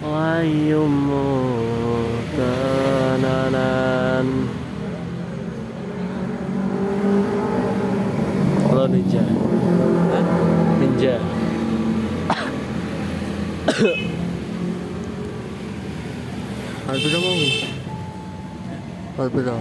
Layumu tenanan Halo ninja Ninja Harus berapa? Harus berapa?